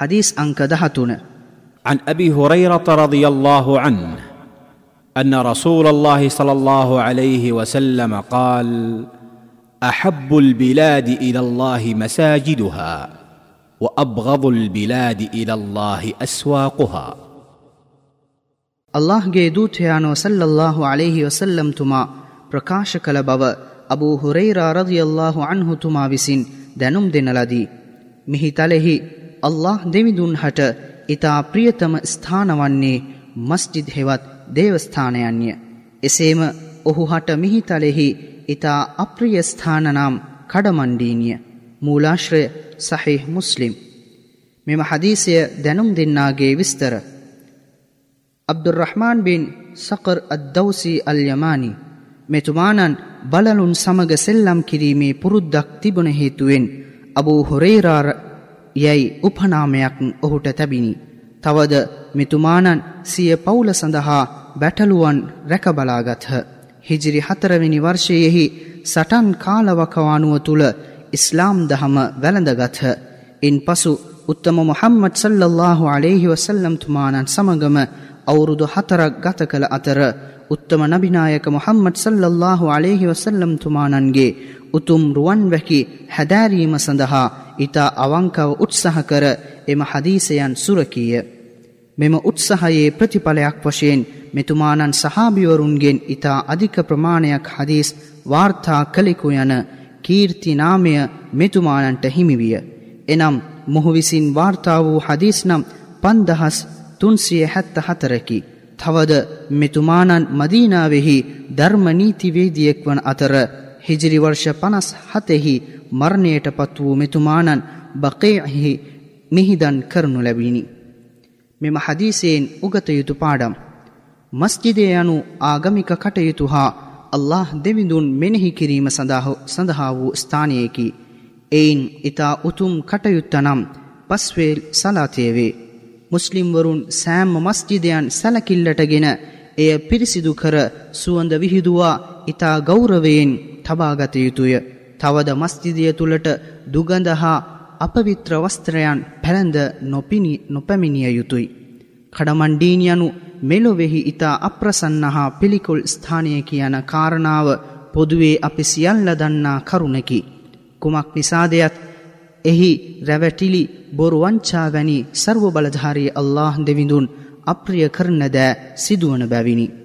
حديث أنك دهتنا عن أبي هريرة رضي الله عنه أن رسول الله صلى الله عليه وسلم قال أحب البلاد إلى الله مساجدها وأبغض البلاد إلى الله أسواقها. ಅಲ್ಲಾಹ್ ಗೆ ದೂತಯಾನೋ ಸಲ್ಲಲ್ಲಾಹು ಅಲೈಹಿ ವಸಲ್ಲಂ ತುಮ ಪ್ರಕಾಶ ಕಲ ಬವ Abu ಹುರೈರ ರದಿಯಲ್ಲಾಹು ಅನ್ಹು ತುಮ within ದನುಂ ದಿನಲದಿ ಮಿಹಿ ತಲೆಹಿ අල්له දෙවිදුන් හට ඉතා ප්‍රියතම ස්ථානවන්නේ මස්ජිද් හෙවත් දේවස්ථානයන්ය. එසේම ඔහු හට මිහිතලෙහි ඉතා අප්‍රිය ස්ථානනම් කඩමණ්ඩීනිය. මූලාශ්‍රය සහිහ මුස්ලිම්. මෙම හදීසය දැනුම් දෙන්නාගේ විස්තර. අබ්දුරහමාන් බින් සකර් අද්දවසී අල්යමානි මෙතුමානන් බලලුන් සමග සෙල්ලම් කිරීමේ පුරුද්දක් තිබුණ හේතුවෙන් අබූ හොරේරාර යැයි උපනාමයක් ඔහුට තැබිණි. තවද මෙතුමානන් සිය පවුල සඳහා බැටලුවන් රැකබලාගත්හ. හිජිරි හතරවෙනි වර්ෂයෙහි සටන් කාලවකවානුව තුළ ඉස්ලාම් දහම වැළඳගත්හ. ඉන් පසු උත්තම මොහම්මත් සල්ලල්له عليهෙහි වසල්ලම්තුමානන් සමගම අවුරුදු හතරක් ගත කළ අතර උත්තම නබිනායක මොහම්මත් සල්ලල්له عليهෙහි වසල්ලම්තුමානන්ගේ උතුම් රුවන් වැකි හැදෑරීම සඳහා ඉතා අවංකව උත්සහ කර එම හදීසයන් සුරකීය. මෙම උත්සහයේ ප්‍රතිඵලයක් වශයෙන් මෙතුමානන් සහාභිවරුන්ගෙන් ඉතා අධික ප්‍රමාණයක් හදීස් වාර්තා කළෙකු යන කීර්තිනාමය මෙතුමානන්ට හිමිවිය. එනම් මොහු විසින් වාර්තා වූ හදීස් නම් පන්දහස් තුන්සිය හැත්ත හතරකි. තවද මෙතුමානන් මදීනාවෙහි ධර්මනීතිවේදියෙක් වන අතර හිජිරි වර්ෂ පනස් හතෙහි මරණයට පත් වූ මෙතුමානන් බකේහි මිහිදන් කරනු ලැබිණි. මෙම හදීසයෙන් උගත යුතු පාඩම්. මස්ජිදය යනු ආගමික කටයුතු හා අල්له දෙවිඳුන් මෙනෙහි කිරීම සඳහා වූ ස්ථානයකි. එයින් ඉතා උතුම් කටයුත්ත නම් පස්වේල් සලාතයවේ. මුස්ලිම්වරුන් සෑම්ම මස්ජිදයන් සැලකිල්ලටගෙන එය පිරිසිදු කර සුවඳ විහිදුවා ඉතා ගෞරවයෙන් තබාගත යුතුය. තවද මස්ජිදය තුළට දුගඳ හා අපවිත්‍ර වස්ත්‍රයන් පැළඳ නොපැමිණිය යුතුයි. කඩමණ්ඩීනියනු මෙලොවෙහි ඉතා අප්‍රසන්න හා පිළිකුල් ස්ථානය කියන කාරණාව පොදුවේ අපි සියල්ල දන්නා කරුණකි. කුමක් නිසාදයත් එහි රැවැටිලි බොරුවංචා වැනි සර්ව බලධාරී අල්له දෙවිඳුන් අප්‍රිය කරන දෑ සිදුවන බැවිනි.